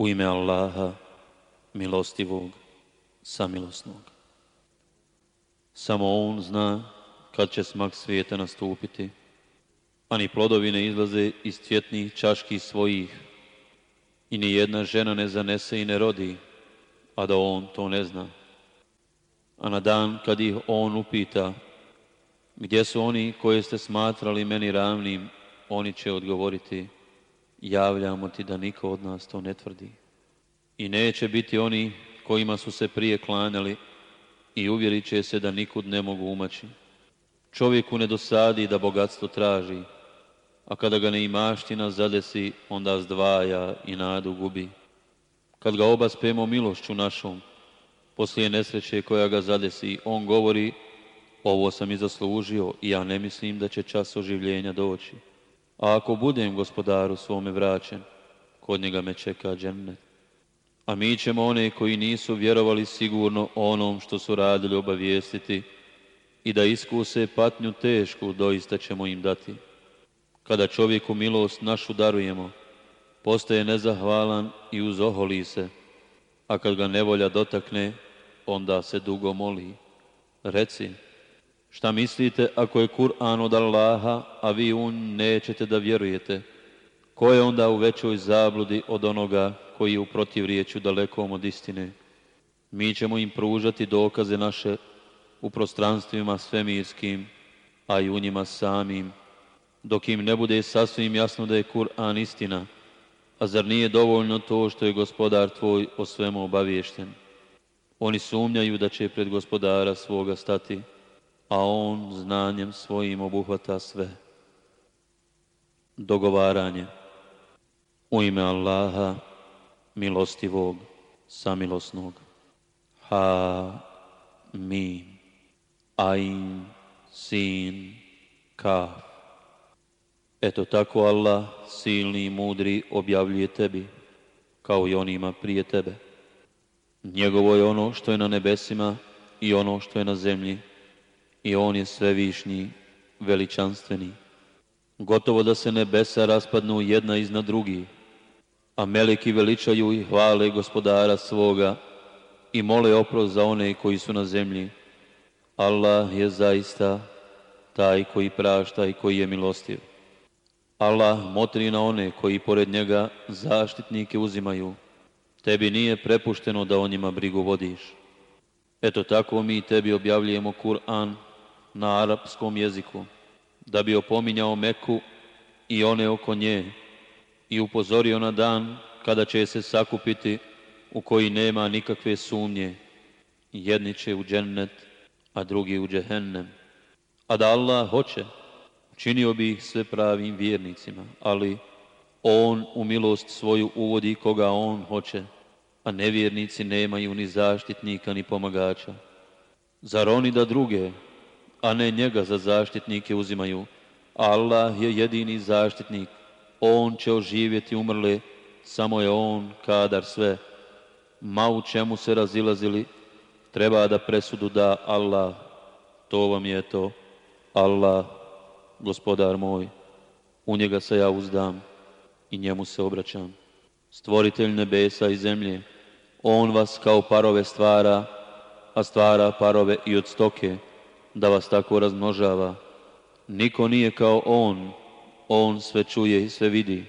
U ime Allaha, milostivog, samilosnog. Samo On zna kad će smak svijeta nastupiti, a ni plodovi ne izlaze iz cvjetnih čaški svojih i ni jedna žena ne zanese i ne rodi, a da On to ne zna. A na dan kad ih On upita, gdje su oni koje ste smatrali meni ravnim, oni će odgovoriti – javljamo ti da niko od nas to ne tvrdi. I neće biti oni kojima su se prije klanjali i uvjerit će se da nikud ne mogu umaći. Čovjeku ne dosadi da bogatstvo traži, a kada ga ne neimaština zadesi, onda zdvaja i nadu gubi. Kad ga obaspemo milošću našom, poslije nesreće koja ga zadesi, on govori, ovo sam i zaslužio i ja ne mislim da će čas oživljenja doći. A ako budem gospodaru svome vraćen, kod njega me čeka džennet. A mi ćemo one koji nisu vjerovali sigurno onom što su radili obavijestiti i da iskuse patnju tešku doista ćemo im dati. Kada čovjeku milost našu darujemo, postaje nezahvalan i uzoholi se, a kad ga nevolja dotakne, onda se dugo moli. Reci, Šta mislite ako je Kur'an od Allaha, a vi u nećete da vjerujete? Ko je onda u većoj zabludi od onoga koji je u protivriječju dalekom od istine? Mi ćemo im pružati dokaze naše u prostranstvima svemirskim, a i u njima samim, dok im ne bude sasvim jasno da je Kur'an istina, a zar nije dovoljno to što je gospodar tvoj o svemu obaviješten? Oni sumnjaju da će pred gospodara svoga stati, a on znanjem svojim obuhvata sve. Dogovaranje u ime Allaha, milostivog, samilosnog. Ha, mi,, ain, sin, ka. Eto tako Allah, silni i mudri, objavljuje tebi, kao i onima prije tebe. Njegovo je ono što je na nebesima i ono što je na zemlji, i on je svevišnji, veličanstveni. Gotovo da se nebesa raspadnu jedna iznad drugi, a meleki veličaju i hvale gospodara svoga i mole oprost za one koji su na zemlji. Allah je zaista taj koji prašta i koji je milostiv. Allah motri na one koji pored njega zaštitnike uzimaju. Tebi nije prepušteno da o njima brigu vodiš. Eto tako mi tebi objavljujemo Kur'an na arapskom jeziku, da bi opominjao Meku i one oko nje i upozorio na dan kada će se sakupiti u koji nema nikakve sumnje. Jedni će u džennet, a drugi u džehennem. A da Allah hoće, činio bi ih sve pravim vjernicima, ali On u milost svoju uvodi koga On hoće, a nevjernici nemaju ni zaštitnika ni pomagača. Zar oni da druge a ne njega za zaštitnike uzimaju. Allah je jedini zaštitnik, On će oživjeti umrli, samo je On kadar sve. Ma u čemu se razilazili, treba da presudu da Allah, to vam je to, Allah, gospodar moj, u njega se ja uzdam i njemu se obraćam. Stvoritelj nebesa i zemlje, On vas kao parove stvara, a stvara parove i od stoke, da vas tako razmnožava. Niko nije kao On, On sve čuje i sve vidi.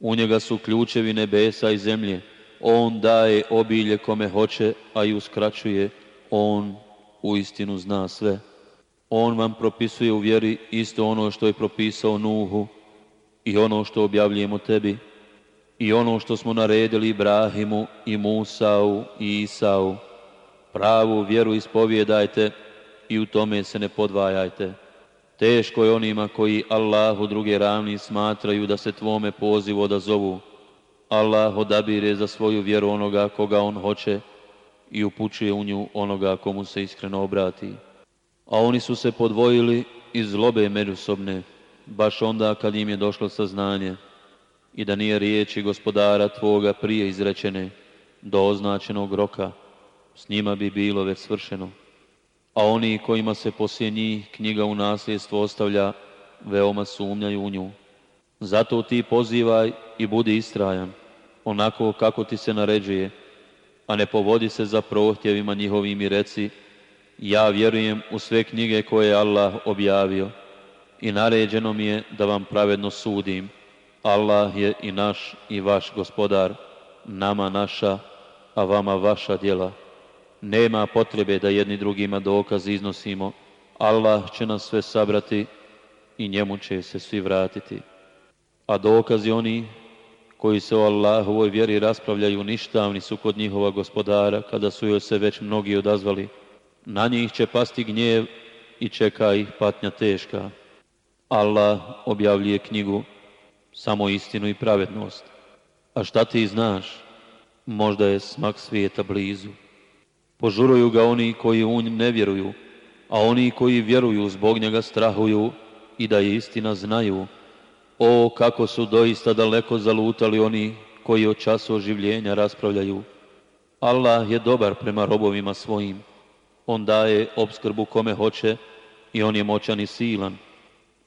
U njega su ključevi nebesa i zemlje. On daje obilje kome hoće, a i uskraćuje. On u istinu zna sve. On vam propisuje u vjeri isto ono što je propisao Nuhu i ono što objavljujemo tebi i ono što smo naredili Ibrahimu i Musau i Isau. Pravu vjeru ispovijedajte i u tome se ne podvajajte. Teško je onima koji Allahu druge ravni smatraju da se tvome pozivu odazovu. Allah odabire za svoju vjeru onoga koga on hoće i upućuje u nju onoga komu se iskreno obrati. A oni su se podvojili iz zlobe međusobne, baš onda kad im je došlo saznanje i da nije riječi gospodara tvoga prije izrečene do označenog roka, s njima bi bilo već svršeno a oni kojima se poslije njih knjiga u nasljedstvo ostavlja, veoma sumnjaju u nju. Zato ti pozivaj i budi istrajan, onako kako ti se naređuje, a ne povodi se za prohtjevima njihovim i reci, ja vjerujem u sve knjige koje je Allah objavio i naređeno mi je da vam pravedno sudim. Allah je i naš i vaš gospodar, nama naša, a vama vaša djela. Nema potrebe da jedni drugima dokaz iznosimo. Allah će nas sve sabrati i njemu će se svi vratiti. A dokazi oni koji se o Allahovoj vjeri raspravljaju ništavni su kod njihova gospodara kada su joj se već mnogi odazvali. Na njih će pasti gnjev i čeka ih patnja teška. Allah objavljuje knjigu samo istinu i pravednost. A šta ti znaš? Možda je smak svijeta blizu. Požuruju ga oni koji u njim ne vjeruju, a oni koji vjeruju zbog njega strahuju i da je istina znaju. O, kako su doista daleko zalutali oni koji o času oživljenja raspravljaju. Allah je dobar prema robovima svojim. On daje obskrbu kome hoće i on je moćan i silan.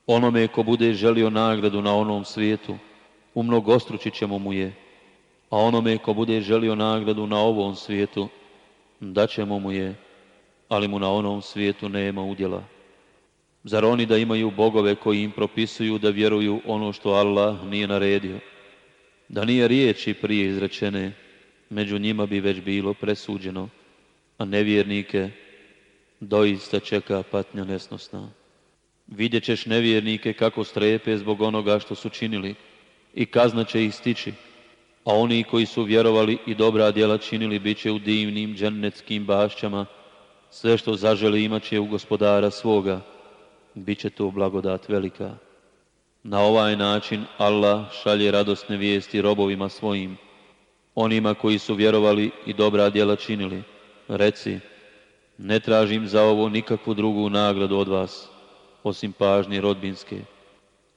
Onome ko bude želio nagradu na onom svijetu, umnogostručit ćemo mu je. A onome ko bude želio nagradu na ovom svijetu, ćemo mu je, ali mu na onom svijetu nema udjela. Zar oni da imaju bogove koji im propisuju da vjeruju ono što Allah nije naredio? Da nije riječi prije izrečene, među njima bi već bilo presuđeno, a nevjernike doista čeka patnja nesnosna. Vidjet ćeš nevjernike kako strepe zbog onoga što su činili i kazna će ih stići a oni koji su vjerovali i dobra djela činili bit će u divnim džennetskim bašćama, sve što zaželi imat će u gospodara svoga, bit će to blagodat velika. Na ovaj način Allah šalje radosne vijesti robovima svojim, onima koji su vjerovali i dobra djela činili. Reci, ne tražim za ovo nikakvu drugu nagradu od vas, osim pažnje rodbinske,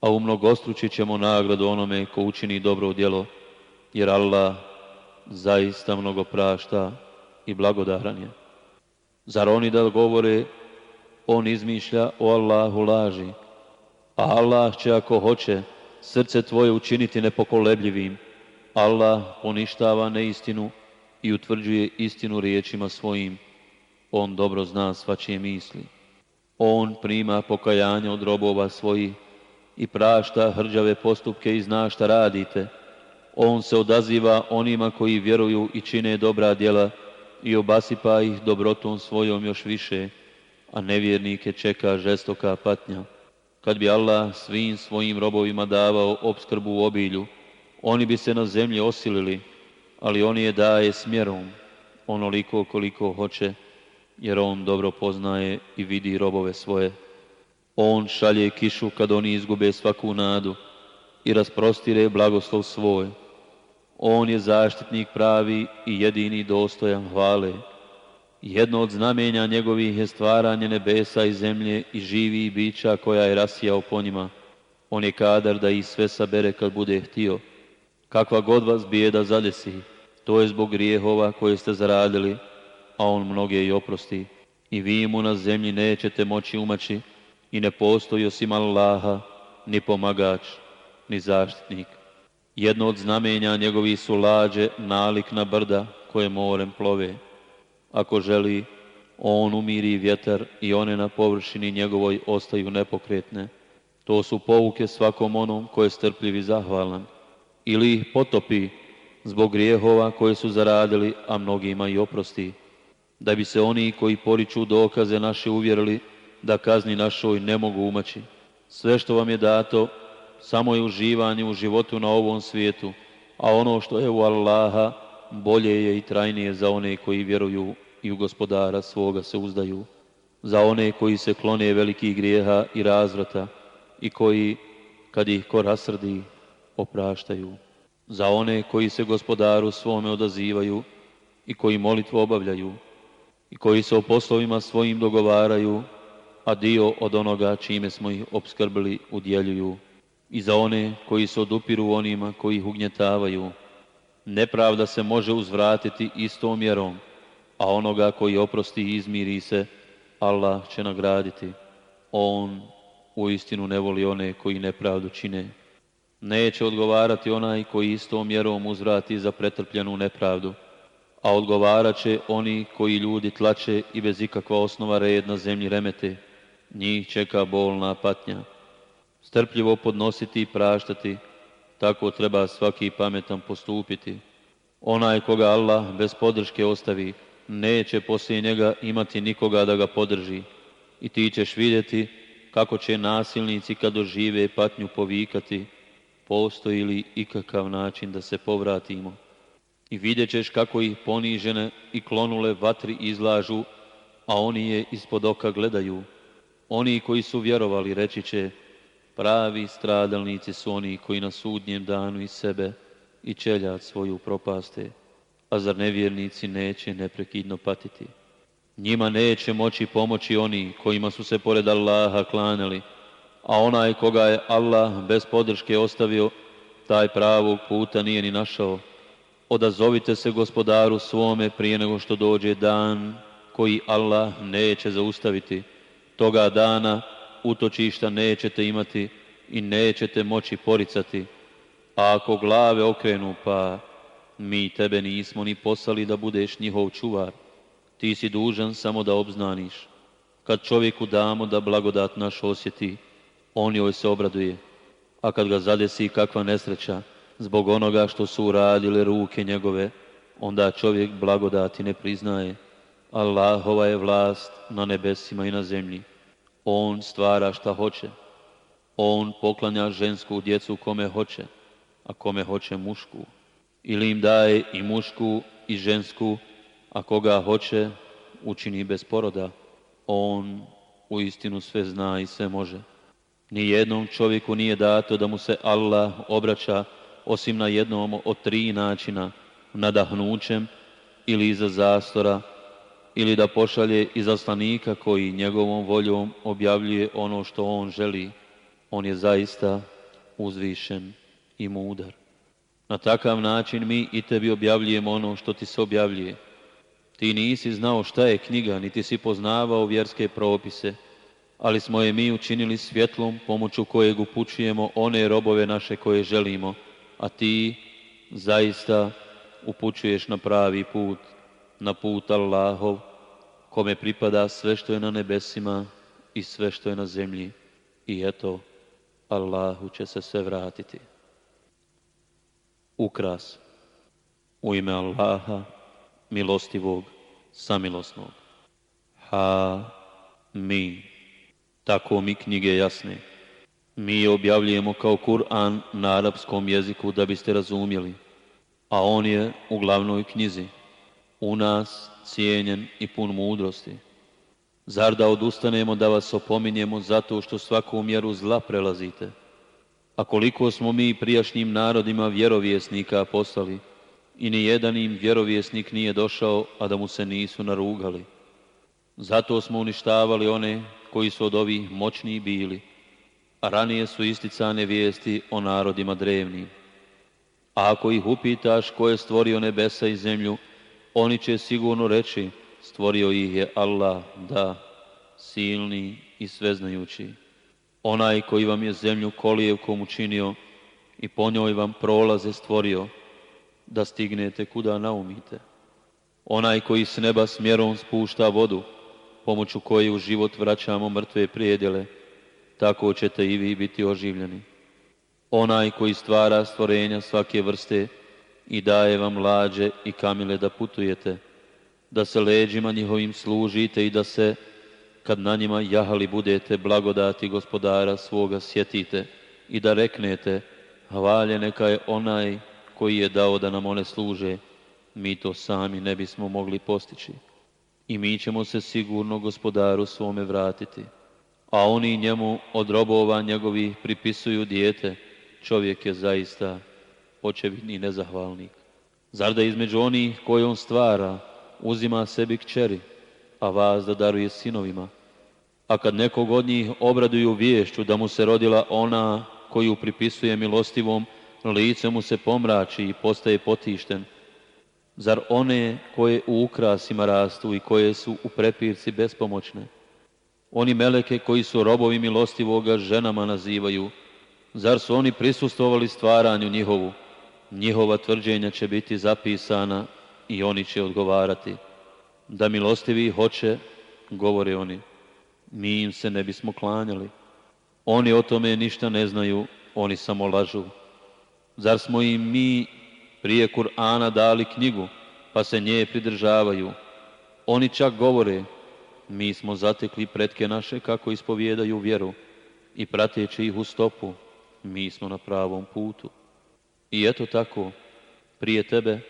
a umnogostručit ćemo nagradu onome ko učini dobro djelo, jer Allah zaista mnogo prašta i blagodaran je. Zar oni da govore, on izmišlja o Allahu laži, a Allah će ako hoće srce tvoje učiniti nepokolebljivim. Allah poništava neistinu i utvrđuje istinu riječima svojim. On dobro zna svačije misli. On prima pokajanje od robova svojih i prašta hrđave postupke i zna šta radite. On se odaziva onima koji vjeruju i čine dobra djela i obasipa ih dobrotom svojom još više, a nevjernike čeka žestoka patnja. Kad bi Allah svim svojim robovima davao obskrbu u obilju, oni bi se na zemlji osilili, ali on je daje smjerom, onoliko koliko hoće, jer on dobro poznaje i vidi robove svoje. On šalje kišu kad oni izgube svaku nadu i rasprostire blagoslov svoj on je zaštitnik pravi i jedini dostojan hvale. Jedno od znamenja njegovih je stvaranje nebesa i zemlje i živi i bića koja je rasijao po njima. On je kadar da ih sve sabere kad bude htio. Kakva god vas bijeda zadesi, to je zbog grijehova koje ste zaradili, a on mnoge i oprosti. I vi mu na zemlji nećete moći umaći i ne postoji osim Allaha, ni pomagač, ni zaštitnik. Jedno od znamenja njegovi su lađe nalik na brda koje morem plove. Ako želi, on umiri vjetar i one na površini njegovoj ostaju nepokretne. To su pouke svakom onom koje je strpljiv i zahvalan. Ili ih potopi zbog grijehova koje su zaradili, a mnogima i oprosti. Da bi se oni koji poriču dokaze naše uvjerili da kazni našoj ne mogu umaći. Sve što vam je dato, samo je uživanje u životu na ovom svijetu, a ono što je u Allaha bolje je i trajnije za one koji vjeruju i u gospodara svoga se uzdaju, za one koji se klone velikih grijeha i razvrata i koji, kad ih ko rasrdi, opraštaju, za one koji se gospodaru svome odazivaju i koji molitvu obavljaju i koji se o poslovima svojim dogovaraju, a dio od onoga čime smo ih obskrbili udjeljuju i za one koji se odupiru onima koji ih ugnjetavaju. Nepravda se može uzvratiti istom mjerom, a onoga koji oprosti i izmiri se, Allah će nagraditi. On u istinu ne voli one koji nepravdu čine. Neće odgovarati onaj koji istom mjerom uzvrati za pretrpljenu nepravdu, a odgovarat će oni koji ljudi tlače i bez ikakva osnova red na zemlji remete. Njih čeka bolna patnja strpljivo podnositi i praštati, tako treba svaki pametan postupiti. Onaj koga Allah bez podrške ostavi, neće poslije njega imati nikoga da ga podrži. I ti ćeš vidjeti kako će nasilnici kad dožive patnju povikati, postoji li ikakav način da se povratimo. I vidjet ćeš kako ih ponižene i klonule vatri izlažu, a oni je ispod oka gledaju. Oni koji su vjerovali reći će, Pravi stradalnici su oni koji na sudnjem danu i sebe i čeljat svoju propaste, a zar nevjernici neće neprekidno patiti? Njima neće moći pomoći oni kojima su se pored Allaha klanjali, a onaj koga je Allah bez podrške ostavio, taj pravog puta nije ni našao. Odazovite se gospodaru svome prije nego što dođe dan koji Allah neće zaustaviti. Toga dana utočišta nećete imati i nećete moći poricati, a ako glave okrenu, pa mi tebe nismo ni poslali da budeš njihov čuvar. Ti si dužan samo da obznaniš. Kad čovjeku damo da blagodat naš osjeti, on joj se obraduje. A kad ga zadesi kakva nesreća, zbog onoga što su uradile ruke njegove, onda čovjek blagodati ne priznaje. Allahova je vlast na nebesima i na zemlji. On stvara šta hoće. On poklanja žensku djecu kome hoće, a kome hoće mušku. Ili im daje i mušku i žensku, a koga hoće učini bez poroda. On u istinu sve zna i sve može. Nijednom čovjeku nije dato da mu se Allah obraća osim na jednom od tri načina, nadahnućem ili iza zastora, ili da pošalje izaslanika koji njegovom voljom objavljuje ono što on želi, on je zaista uzvišen i mudar. Na takav način mi i tebi objavljujemo ono što ti se objavljuje. Ti nisi znao šta je knjiga, niti si poznavao vjerske propise, ali smo je mi učinili svjetlom pomoću kojeg upućujemo one robove naše koje želimo, a ti zaista upućuješ na pravi put na put Allahov, kome pripada sve što je na nebesima i sve što je na zemlji. I eto, Allahu će se sve vratiti. Ukras u ime Allaha, milostivog, samilosnog. Ha, mi, tako mi knjige jasne. Mi je objavljujemo kao Kur'an na arapskom jeziku da biste razumjeli, a on je u glavnoj knjizi u nas cijenjen i pun mudrosti. Zar da odustanemo da vas opominjemo zato što svaku mjeru zla prelazite? A koliko smo mi prijašnjim narodima vjerovjesnika poslali i nijedan im vjerovjesnik nije došao, a da mu se nisu narugali. Zato smo uništavali one koji su od ovih moćniji bili, a ranije su isticane vijesti o narodima drevnim. A ako ih upitaš ko je stvorio nebesa i zemlju, oni će sigurno reći stvorio ih je Allah, da, silni i sveznajući. Onaj koji vam je zemlju kolijevkom učinio i po njoj vam prolaze stvorio, da stignete kuda naumite. Onaj koji s neba smjerom spušta vodu, pomoću koje u život vraćamo mrtve prijedjele, tako ćete i vi biti oživljeni. Onaj koji stvara stvorenja svake vrste, i daje vam lađe i kamile da putujete, da se leđima njihovim služite i da se, kad na njima jahali budete, blagodati gospodara svoga sjetite i da reknete, hvalje neka je onaj koji je dao da nam one služe, mi to sami ne bismo mogli postići. I mi ćemo se sigurno gospodaru svome vratiti, a oni njemu od robova njegovih pripisuju dijete, čovjek je zaista očevin i nezahvalnik. Zar da između onih koje on stvara uzima sebi kćeri, a vas da daruje sinovima? A kad nekog od njih obraduju viješću da mu se rodila ona koju pripisuje milostivom, lice mu se pomrači i postaje potišten. Zar one koje u ukrasima rastu i koje su u prepirci bespomoćne? Oni meleke koji su robovi milostivoga ženama nazivaju, zar su oni prisustovali stvaranju njihovu? njihova tvrđenja će biti zapisana i oni će odgovarati. Da milostivi hoće, govore oni, mi im se ne bismo klanjali. Oni o tome ništa ne znaju, oni samo lažu. Zar smo i mi prije Kur'ana dali knjigu, pa se nje pridržavaju? Oni čak govore, mi smo zatekli pretke naše kako ispovijedaju vjeru i prateći ih u stopu, mi smo na pravom putu. I eto tako, prije tebe,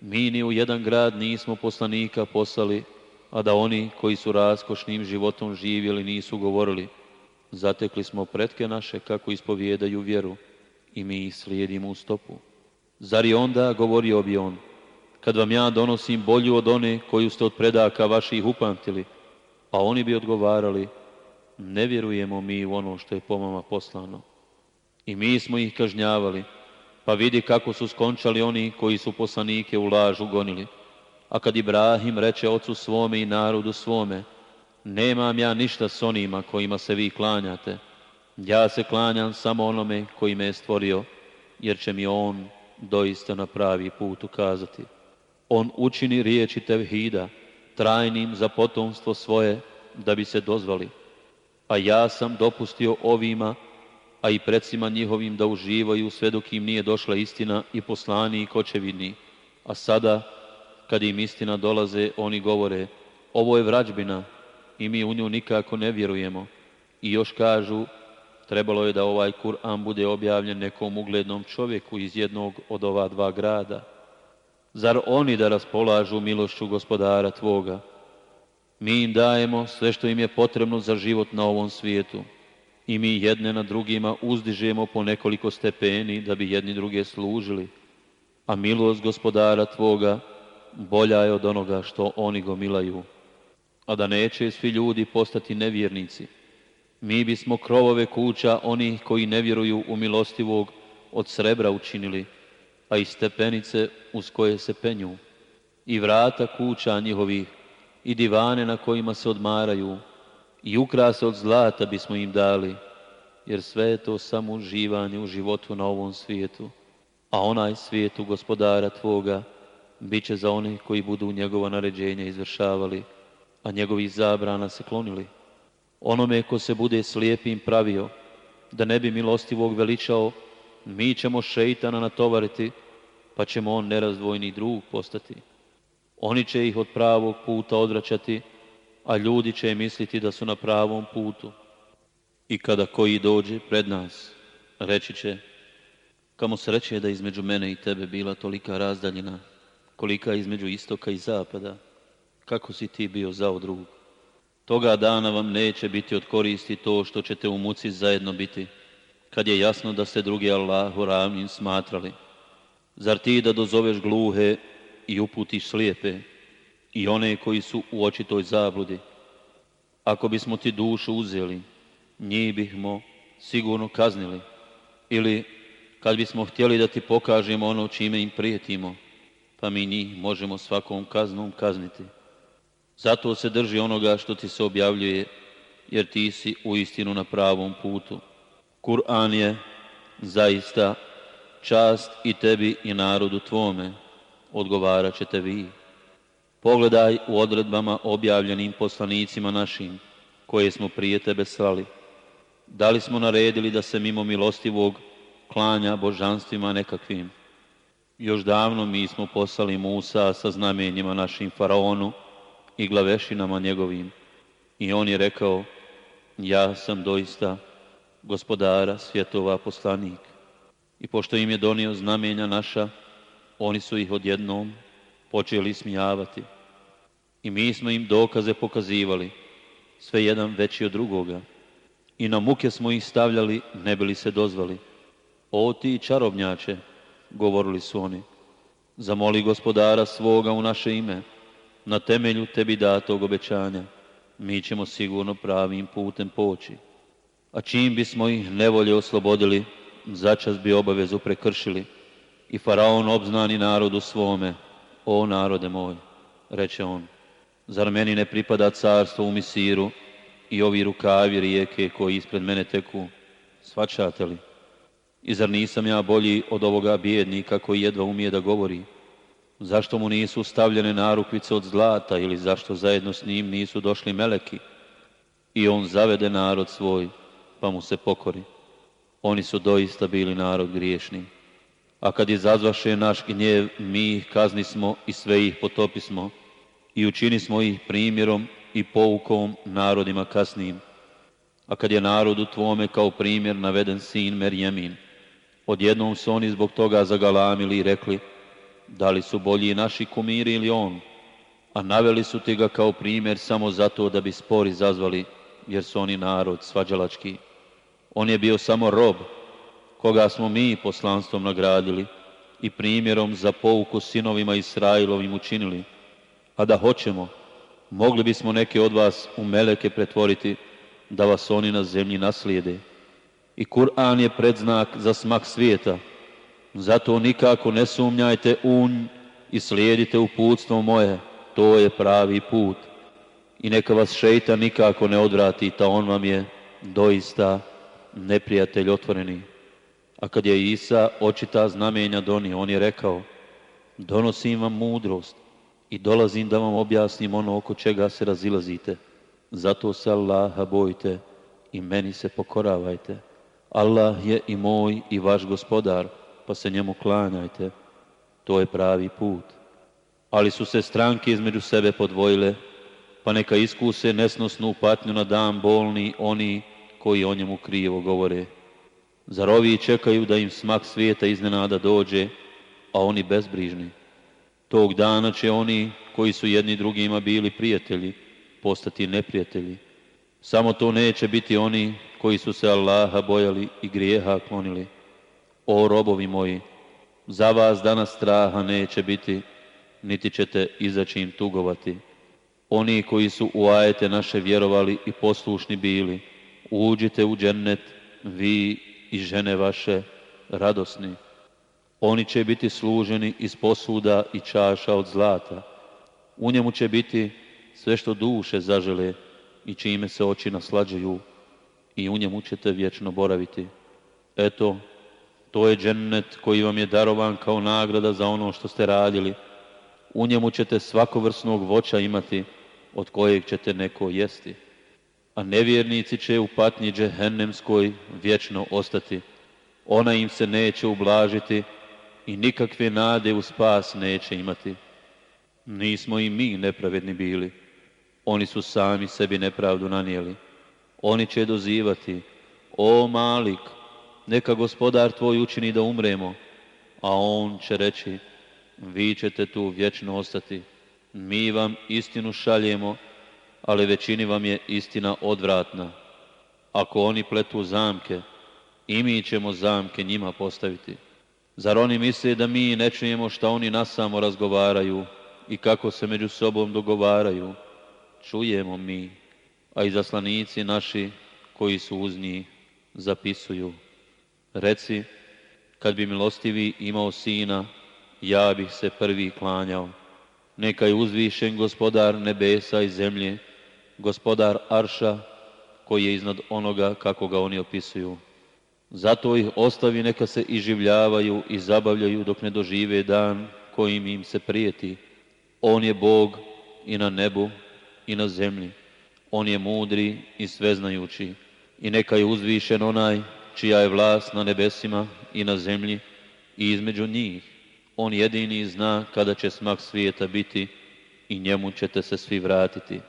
mi ni u jedan grad nismo poslanika poslali, a da oni koji su raskošnim životom živjeli nisu govorili. Zatekli smo pretke naše kako ispovijedaju vjeru i mi ih slijedimo u stopu. Zar je onda, govorio bi on, kad vam ja donosim bolju od one koju ste od predaka vaših upamtili, a oni bi odgovarali, ne vjerujemo mi u ono što je po mama poslano. I mi smo ih kažnjavali, pa vidi kako su skončali oni koji su poslanike u lažu gonili. A kad Ibrahim reče ocu svome i narodu svome, nemam ja ništa s onima kojima se vi klanjate. Ja se klanjam samo onome koji me je stvorio, jer će mi on doista na pravi put ukazati. On učini riječi tevhida trajnim za potomstvo svoje da bi se dozvali. A ja sam dopustio ovima a i predsima njihovim da uživaju sve dok im nije došla istina i poslani i kočevini, A sada, kad im istina dolaze, oni govore, ovo je vrađbina i mi u nju nikako ne vjerujemo. I još kažu, trebalo je da ovaj Kur'an bude objavljen nekom uglednom čovjeku iz jednog od ova dva grada. Zar oni da raspolažu milošću gospodara Tvoga? Mi im dajemo sve što im je potrebno za život na ovom svijetu i mi jedne na drugima uzdižemo po nekoliko stepeni da bi jedni druge služili, a milost gospodara Tvoga bolja je od onoga što oni gomilaju. A da neće svi ljudi postati nevjernici, mi bismo krovove kuća onih koji ne vjeruju u milostivog od srebra učinili, a i stepenice uz koje se penju, i vrata kuća njihovih, i divane na kojima se odmaraju, i ukras od zlata bismo im dali, jer sve je to samo uživanje u životu na ovom svijetu, a onaj svijetu gospodara Tvoga bit će za one koji budu njegova naređenja izvršavali, a njegovih zabrana se klonili. Onome ko se bude slijepim pravio, da ne bi milostivog veličao, mi ćemo šeitana natovariti, pa ćemo on nerazdvojni drug postati. Oni će ih od pravog puta odračati, a ljudi će misliti da su na pravom putu. I kada koji dođe pred nas, reći će, kamo sreće je da između mene i tebe bila tolika razdaljina, kolika između istoka i zapada, kako si ti bio zao drug. Toga dana vam neće biti od koristi to što ćete u muci zajedno biti, kad je jasno da ste drugi Allahu ravnim smatrali. Zar ti da dozoveš gluhe i uputiš slijepe, i one koji su u očitoj zabludi. Ako bismo ti dušu uzeli, njih bihmo sigurno kaznili. Ili kad bismo htjeli da ti pokažemo ono čime im prijetimo, pa mi njih možemo svakom kaznom kazniti. Zato se drži onoga što ti se objavljuje, jer ti si u istinu na pravom putu. Kur'an je zaista čast i tebi i narodu tvome, odgovarat ćete vi. Pogledaj u odredbama objavljenim poslanicima našim, koje smo prije tebe slali. Da li smo naredili da se mimo milostivog klanja božanstvima nekakvim? Još davno mi smo poslali Musa sa znamenjima našim faraonu i glavešinama njegovim. I on je rekao, ja sam doista gospodara svjetova poslanik. I pošto im je donio znamenja naša, oni su ih odjednom počeli smijavati. I mi smo im dokaze pokazivali, sve jedan veći od drugoga. I na muke smo ih stavljali, ne bili se dozvali. O ti čarobnjače, govorili su oni, zamoli gospodara svoga u naše ime, na temelju tebi datog obećanja, mi ćemo sigurno pravim putem poći. A čim bismo ih nevolje oslobodili, začas bi obavezu prekršili i faraon obznani narodu svome, o narode moj, reče on, zar meni ne pripada carstvo u misiru i ovi rukavi rijeke koji ispred mene teku, svačate li? I zar nisam ja bolji od ovoga bijednika koji jedva umije da govori? Zašto mu nisu stavljene narukvice od zlata ili zašto zajedno s njim nisu došli meleki? I on zavede narod svoj, pa mu se pokori. Oni su doista bili narod griješni. A kad izazvaše naš gnjev, mi ih kaznismo i sve ih potopismo i učinismo ih primjerom i poukom narodima kasnijim. A kad je narodu tvome kao primjer naveden sin Merjemin, odjednom su oni zbog toga zagalamili i rekli, da li su bolji naši kumiri ili on, a naveli su ti ga kao primjer samo zato da bi spori zazvali, jer su oni narod svađalački. On je bio samo rob, koga smo mi poslanstvom nagradili i primjerom za pouku sinovima Israilovim učinili. A da hoćemo, mogli bismo neke od vas u meleke pretvoriti da vas oni na zemlji naslijede. I Kur'an je predznak za smak svijeta. Zato nikako ne sumnjajte unj i slijedite uputstvo moje. To je pravi put. I neka vas šeita nikako ne odvrati, ta on vam je doista neprijatelj otvoreni. A kad je Isa očita znamenja donio, on je rekao, donosim vam mudrost i dolazim da vam objasnim ono oko čega se razilazite. Zato se Allaha bojte i meni se pokoravajte. Allah je i moj i vaš gospodar, pa se njemu klanjajte. To je pravi put. Ali su se stranke između sebe podvojile, pa neka iskuse nesnosnu patnju na dan bolni oni koji o njemu krivo govore. Zar ovi čekaju da im smak svijeta iznenada dođe, a oni bezbrižni? Tog dana će oni koji su jedni drugima bili prijatelji postati neprijatelji. Samo to neće biti oni koji su se Allaha bojali i grijeha klonili. O robovi moji, za vas danas straha neće biti, niti ćete izaći im tugovati. Oni koji su u ajete naše vjerovali i poslušni bili, uđite u džennet vi i žene vaše radosni. Oni će biti služeni iz posuda i čaša od zlata. U njemu će biti sve što duše zažele i čime se oči naslađuju i u njemu ćete vječno boraviti. Eto, to je džennet koji vam je darovan kao nagrada za ono što ste radili. U njemu ćete svakovrsnog voća imati, od kojeg ćete neko jesti a nevjernici će u patnji džehennemskoj vječno ostati. Ona im se neće ublažiti i nikakve nade u spas neće imati. Nismo i mi nepravedni bili. Oni su sami sebi nepravdu nanijeli. Oni će dozivati, o malik, neka gospodar tvoj učini da umremo, a on će reći, vi ćete tu vječno ostati. Mi vam istinu šaljemo, ali većini vam je istina odvratna. Ako oni pletu zamke, i mi ćemo zamke njima postaviti. Zar oni misle da mi ne čujemo šta oni nasamo razgovaraju i kako se među sobom dogovaraju? Čujemo mi, a i zaslanici naši koji su uz njih zapisuju. Reci, kad bi milostivi imao sina, ja bih se prvi klanjao. Neka je uzvišen gospodar nebesa i zemlje, gospodar Arša koji je iznad onoga kako ga oni opisuju. Zato ih ostavi neka se iživljavaju i zabavljaju dok ne dožive dan kojim im se prijeti. On je Bog i na nebu i na zemlji. On je mudri i sveznajući. I neka je uzvišen onaj čija je vlast na nebesima i na zemlji i između njih. On jedini zna kada će smak svijeta biti i njemu ćete se svi vratiti.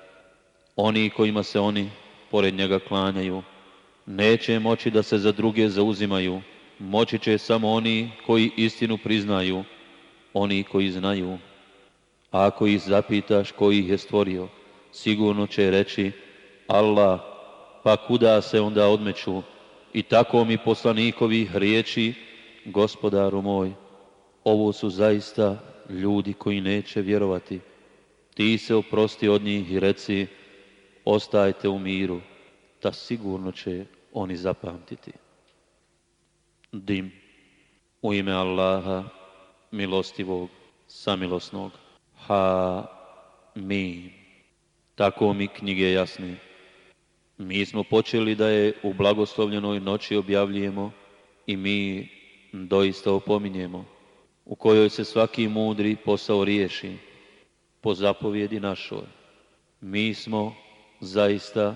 Oni kojima se oni pored njega klanjaju, neće moći da se za druge zauzimaju, moći će samo oni koji istinu priznaju, oni koji znaju. A ako ih zapitaš koji ih je stvorio, sigurno će reći Allah, pa kuda se onda odmeću? I tako mi poslanikovi riječi, gospodaru moj, ovo su zaista ljudi koji neće vjerovati. Ti se oprosti od njih i reci, ostajte u miru, da sigurno će oni zapamtiti. Dim, u ime Allaha, milostivog, samilosnog, ha, mi. Tako mi knjige jasne. Mi smo počeli da je u blagoslovljenoj noći objavljujemo i mi doista opominjemo, u kojoj se svaki mudri posao riješi po zapovjedi našoj. Mi smo Zaista,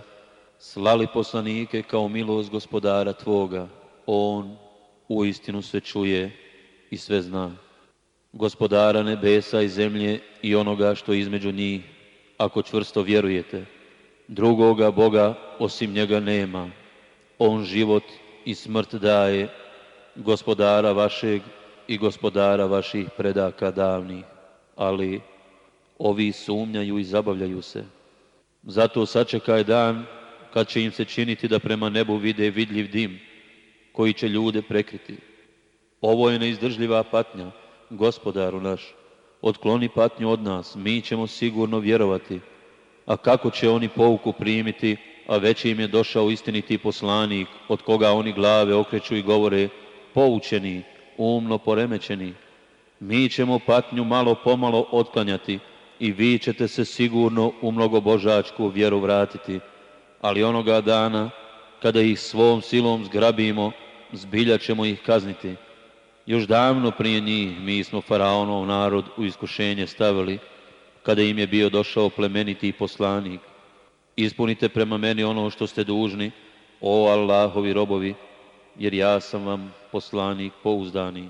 slali poslanike kao milost gospodara Tvoga, On u istinu sve čuje i sve zna. Gospodara nebesa i zemlje i onoga što između njih, ako čvrsto vjerujete, drugoga Boga osim njega nema. On život i smrt daje, gospodara vašeg i gospodara vaših predaka davnih, ali ovi sumnjaju i zabavljaju se. Zato sačekaj dan kad će im se činiti da prema nebu vide vidljiv dim koji će ljude prekriti. Ovo je neizdržljiva patnja, gospodaru naš. Otkloni patnju od nas, mi ćemo sigurno vjerovati. A kako će oni pouku primiti, a već im je došao istiniti poslanik od koga oni glave okreću i govore poučeni, umno poremećeni. Mi ćemo patnju malo pomalo otklanjati, i vi ćete se sigurno u mnogobožačku vjeru vratiti, ali onoga dana kada ih svom silom zgrabimo, zbilja ćemo ih kazniti. Još davno prije njih mi smo faraonov narod u iskušenje stavili, kada im je bio došao plemeniti poslanik. Ispunite prema meni ono što ste dužni, o Allahovi robovi, jer ja sam vam poslanik pouzdani.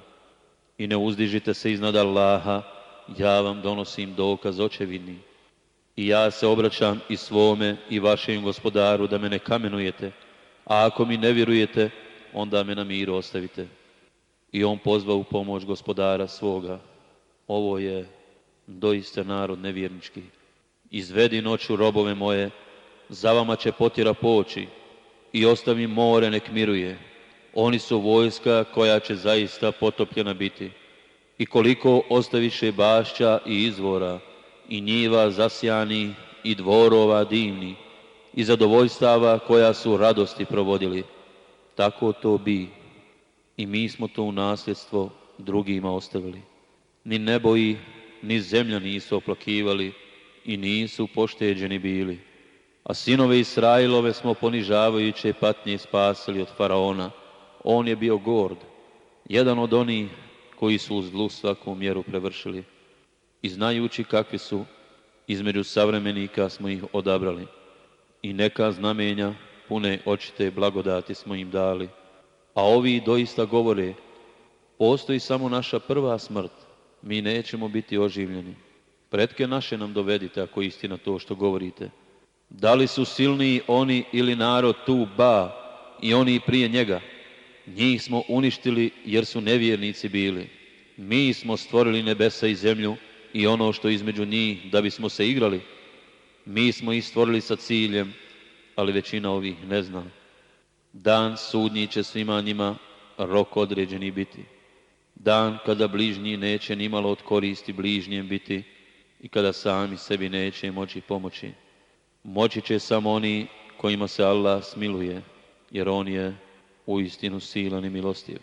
I ne uzdižite se iznad Allaha, ja vam donosim dokaz očevidni. I ja se obraćam i svome i vašem gospodaru da me ne kamenujete, a ako mi ne vjerujete, onda me na miru ostavite. I on pozva u pomoć gospodara svoga. Ovo je doista narod nevjernički. Izvedi noću robove moje, za vama će potjera poći i ostavi more nek miruje. Oni su vojska koja će zaista potopljena biti i koliko ostaviše bašća i izvora i njiva zasjani i dvorova divni i zadovoljstava koja su radosti provodili. Tako to bi i mi smo to u nasljedstvo drugima ostavili. Ni nebo i ni zemlja nisu oplakivali i nisu pošteđeni bili. A sinove Israilove smo ponižavajuće patnje spasili od faraona. On je bio gord, jedan od onih koji su u zlu svaku mjeru prevršili i znajući kakvi su, između savremenika smo ih odabrali i neka znamenja pune očite blagodati smo im dali. A ovi doista govore, postoji samo naša prva smrt, mi nećemo biti oživljeni. Pretke naše nam dovedite ako je istina to što govorite. Da li su silniji oni ili narod tu ba i oni prije njega? njih smo uništili jer su nevjernici bili. Mi smo stvorili nebesa i zemlju i ono što između njih da bismo se igrali. Mi smo ih stvorili sa ciljem, ali većina ovih ne zna. Dan sudnji će svima njima rok određeni biti. Dan kada bližnji neće nimalo od koristi bližnjem biti i kada sami sebi neće moći pomoći. Moći će samo oni kojima se Allah smiluje, jer On je u istinu silan i milostiv.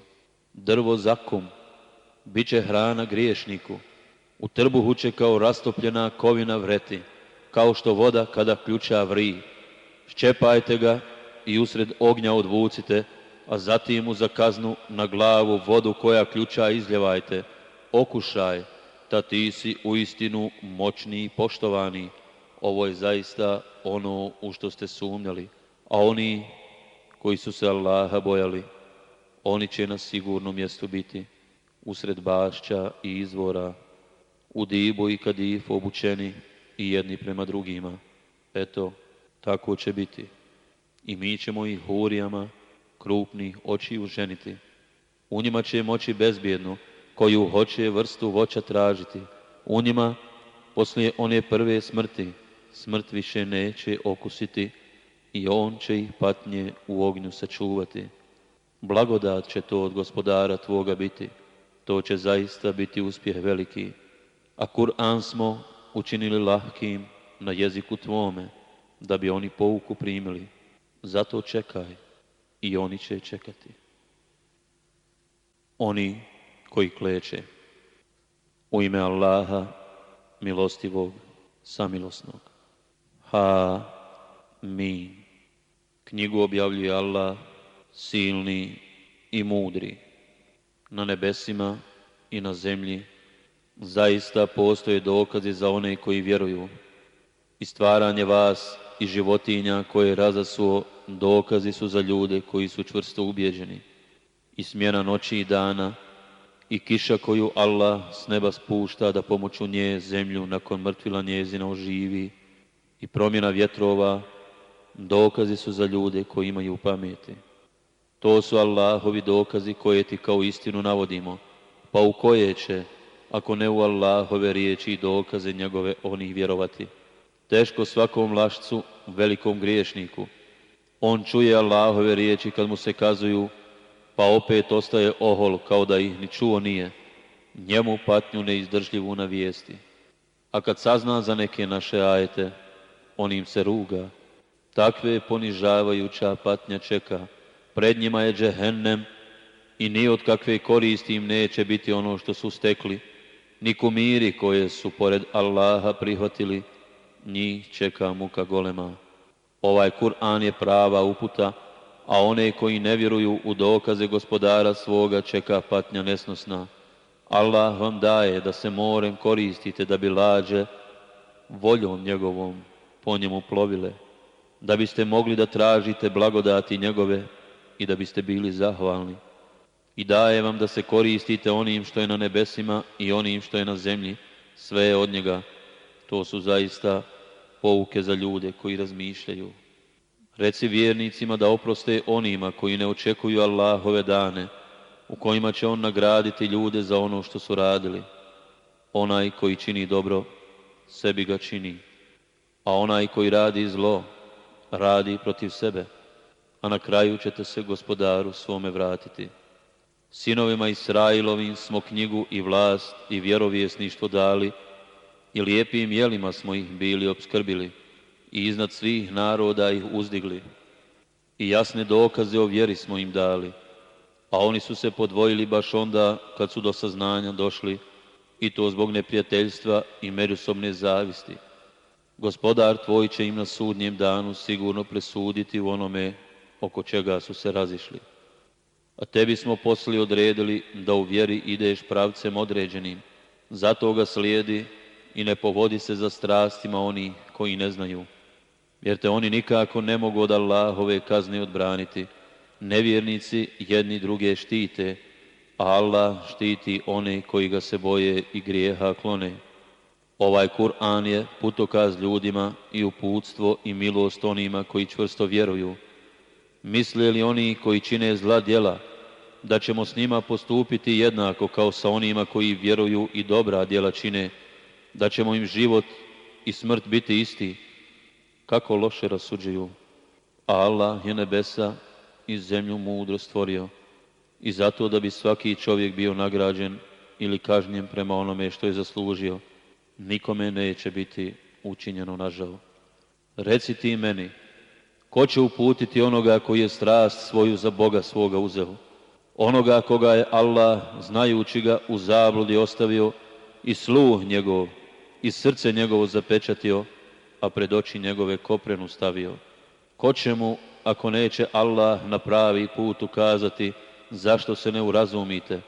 Drvo zakum, bit će hrana griješniku, u trbuhu će kao rastopljena kovina vreti, kao što voda kada ključa vri. Ščepajte ga i usred ognja odvucite, a zatim mu za kaznu na glavu vodu koja ključa izljevajte. Okušaj, da ti si u istinu moćni i poštovani. Ovo je zaista ono u što ste sumnjali, a oni koji su se Allaha bojali, oni će na sigurnom mjestu biti, usred bašća i izvora, u dibu i kadif obučeni i jedni prema drugima. Eto, tako će biti. I mi ćemo ih hurijama krupnih očiju ženiti. U njima će moći bezbjedno, koju hoće vrstu voća tražiti. U njima, poslije one prve smrti, smrt više neće okusiti, i on će ih patnje u ognju sačuvati. Blagodat će to od gospodara tvoga biti. To će zaista biti uspjeh veliki. A Kur'an smo učinili lahkim na jeziku tvome, da bi oni pouku primili. Zato čekaj i oni će čekati. Oni koji kleče. U ime Allaha, milostivog, samilosnog. Ha, mi. Knjigu objavljuje Allah, silni i mudri. Na nebesima i na zemlji zaista postoje dokazi za one koji vjeruju. I stvaranje vas i životinja koje razasuo dokazi su za ljude koji su čvrsto ubjeđeni. I smjena noći i dana i kiša koju Allah s neba spušta da pomoću nje zemlju nakon mrtvila njezina oživi i promjena vjetrova dokazi su za ljude koji imaju pameti. To su Allahovi dokazi koje ti kao istinu navodimo, pa u koje će, ako ne u Allahove riječi i dokaze njegove onih vjerovati. Teško svakom lašcu, velikom griješniku. On čuje Allahove riječi kad mu se kazuju, pa opet ostaje ohol kao da ih ni čuo nije. Njemu patnju neizdržljivu na vijesti. A kad sazna za neke naše ajete, on im se ruga takve ponižavajuća patnja čeka. Pred njima je džehennem i ni od kakve koristi im neće biti ono što su stekli, ni kumiri koje su pored Allaha prihvatili, njih čeka muka golema. Ovaj Kur'an je prava uputa, a one koji ne vjeruju u dokaze gospodara svoga čeka patnja nesnosna. Allah vam daje da se morem koristite da bi lađe voljom njegovom po njemu plovile da biste mogli da tražite blagodati njegove i da biste bili zahvalni. I daje vam da se koristite onim što je na nebesima i onim što je na zemlji, sve je od njega. To su zaista pouke za ljude koji razmišljaju. Reci vjernicima da oproste onima koji ne očekuju Allahove dane, u kojima će On nagraditi ljude za ono što su radili. Onaj koji čini dobro, sebi ga čini, a onaj koji radi zlo, radi protiv sebe, a na kraju ćete se gospodaru svome vratiti. Sinovima Israilovim smo knjigu i vlast i vjerovjesništvo dali i lijepim jelima smo ih bili obskrbili i iznad svih naroda ih uzdigli. I jasne dokaze o vjeri smo im dali, a oni su se podvojili baš onda kad su do saznanja došli i to zbog neprijateljstva i međusobne zavisti. Gospodar tvoj će im na sudnjem danu sigurno presuditi u onome oko čega su se razišli. A tebi smo posli odredili da u vjeri ideš pravcem određenim. Zato ga slijedi i ne povodi se za strastima oni koji ne znaju. Jer te oni nikako ne mogu od Allahove kazne odbraniti. Nevjernici jedni druge štite, a Allah štiti one koji ga se boje i grijeha klone. Ovaj Kur'an je putokaz ljudima i uputstvo i milost onima koji čvrsto vjeruju. Misle li oni koji čine zla djela, da ćemo s njima postupiti jednako kao sa onima koji vjeruju i dobra djela čine, da ćemo im život i smrt biti isti, kako loše rasuđuju. A Allah je nebesa i zemlju mudro stvorio i zato da bi svaki čovjek bio nagrađen ili kažnjen prema onome što je zaslužio nikome neće biti učinjeno nažal. Reci ti meni, ko će uputiti onoga koji je strast svoju za Boga svoga uzeo? Onoga koga je Allah, znajući ga, u zabludi ostavio i sluh njegov, i srce njegovo zapečatio, a pred oči njegove koprenu stavio. Ko će mu, ako neće Allah na pravi put ukazati, zašto se ne urazumite?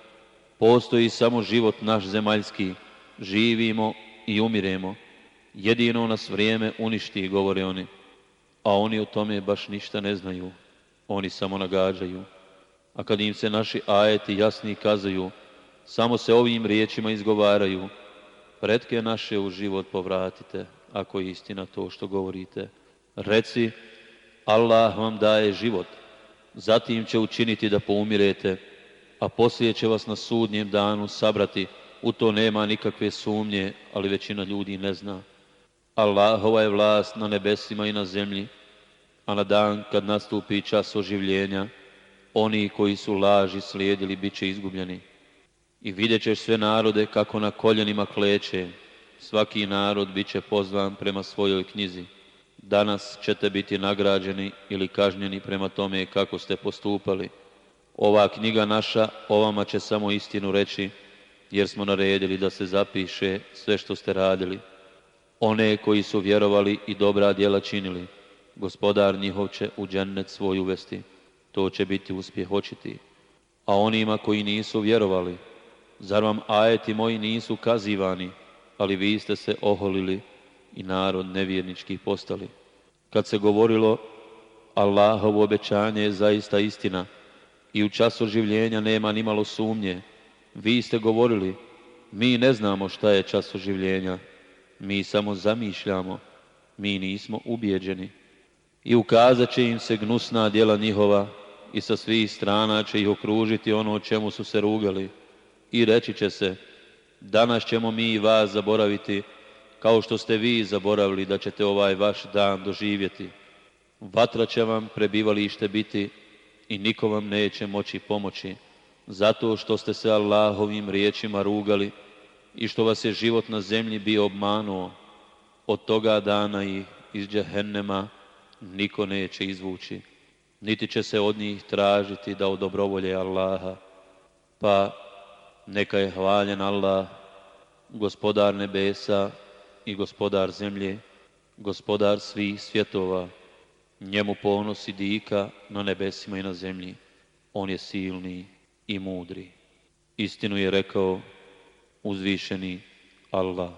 Postoji samo život naš zemaljski, živimo i umiremo. Jedino nas vrijeme uništi, govore oni. A oni o tome baš ništa ne znaju. Oni samo nagađaju. A kad im se naši ajeti jasni kazaju, samo se ovim riječima izgovaraju. Pretke naše u život povratite, ako je istina to što govorite. Reci, Allah vam daje život, zatim će učiniti da poumirete, a poslije će vas na sudnjem danu sabrati, u to nema nikakve sumnje, ali većina ljudi ne zna. Allahova je vlast na nebesima i na zemlji, a na dan kad nastupi čas oživljenja, oni koji su laži slijedili bit će izgubljeni. I vidjet ćeš sve narode kako na koljenima kleće, svaki narod bit će pozvan prema svojoj knjizi. Danas ćete biti nagrađeni ili kažnjeni prema tome kako ste postupali. Ova knjiga naša ovama će samo istinu reći, jer smo naredili da se zapiše sve što ste radili. One koji su vjerovali i dobra djela činili, gospodar njihov će u džennet svoj uvesti. To će biti uspjeh očiti. A onima koji nisu vjerovali, zar vam ajeti moji nisu kazivani, ali vi ste se oholili i narod nevjerničkih postali. Kad se govorilo, Allahovo obećanje je zaista istina i u času življenja nema nimalo sumnje, vi ste govorili, mi ne znamo šta je čas oživljenja, mi samo zamišljamo, mi nismo ubijeđeni. I ukazat će im se gnusna djela njihova i sa svih strana će ih okružiti ono o čemu su se rugali. I reći će se, danas ćemo mi i vas zaboraviti, kao što ste vi zaboravili da ćete ovaj vaš dan doživjeti. Vatra će vam prebivalište biti i niko vam neće moći pomoći zato što ste se Allahovim riječima rugali i što vas je život na zemlji bio obmanuo, od toga dana ih iz džehennema niko neće izvući, niti će se od njih tražiti da odobrovolje Allaha. Pa neka je hvaljen Allah, gospodar nebesa i gospodar zemlje, gospodar svih svjetova. Njemu ponosi dika na nebesima i na zemlji. On je silniji i mudri. Istinu je rekao uzvišeni Allah.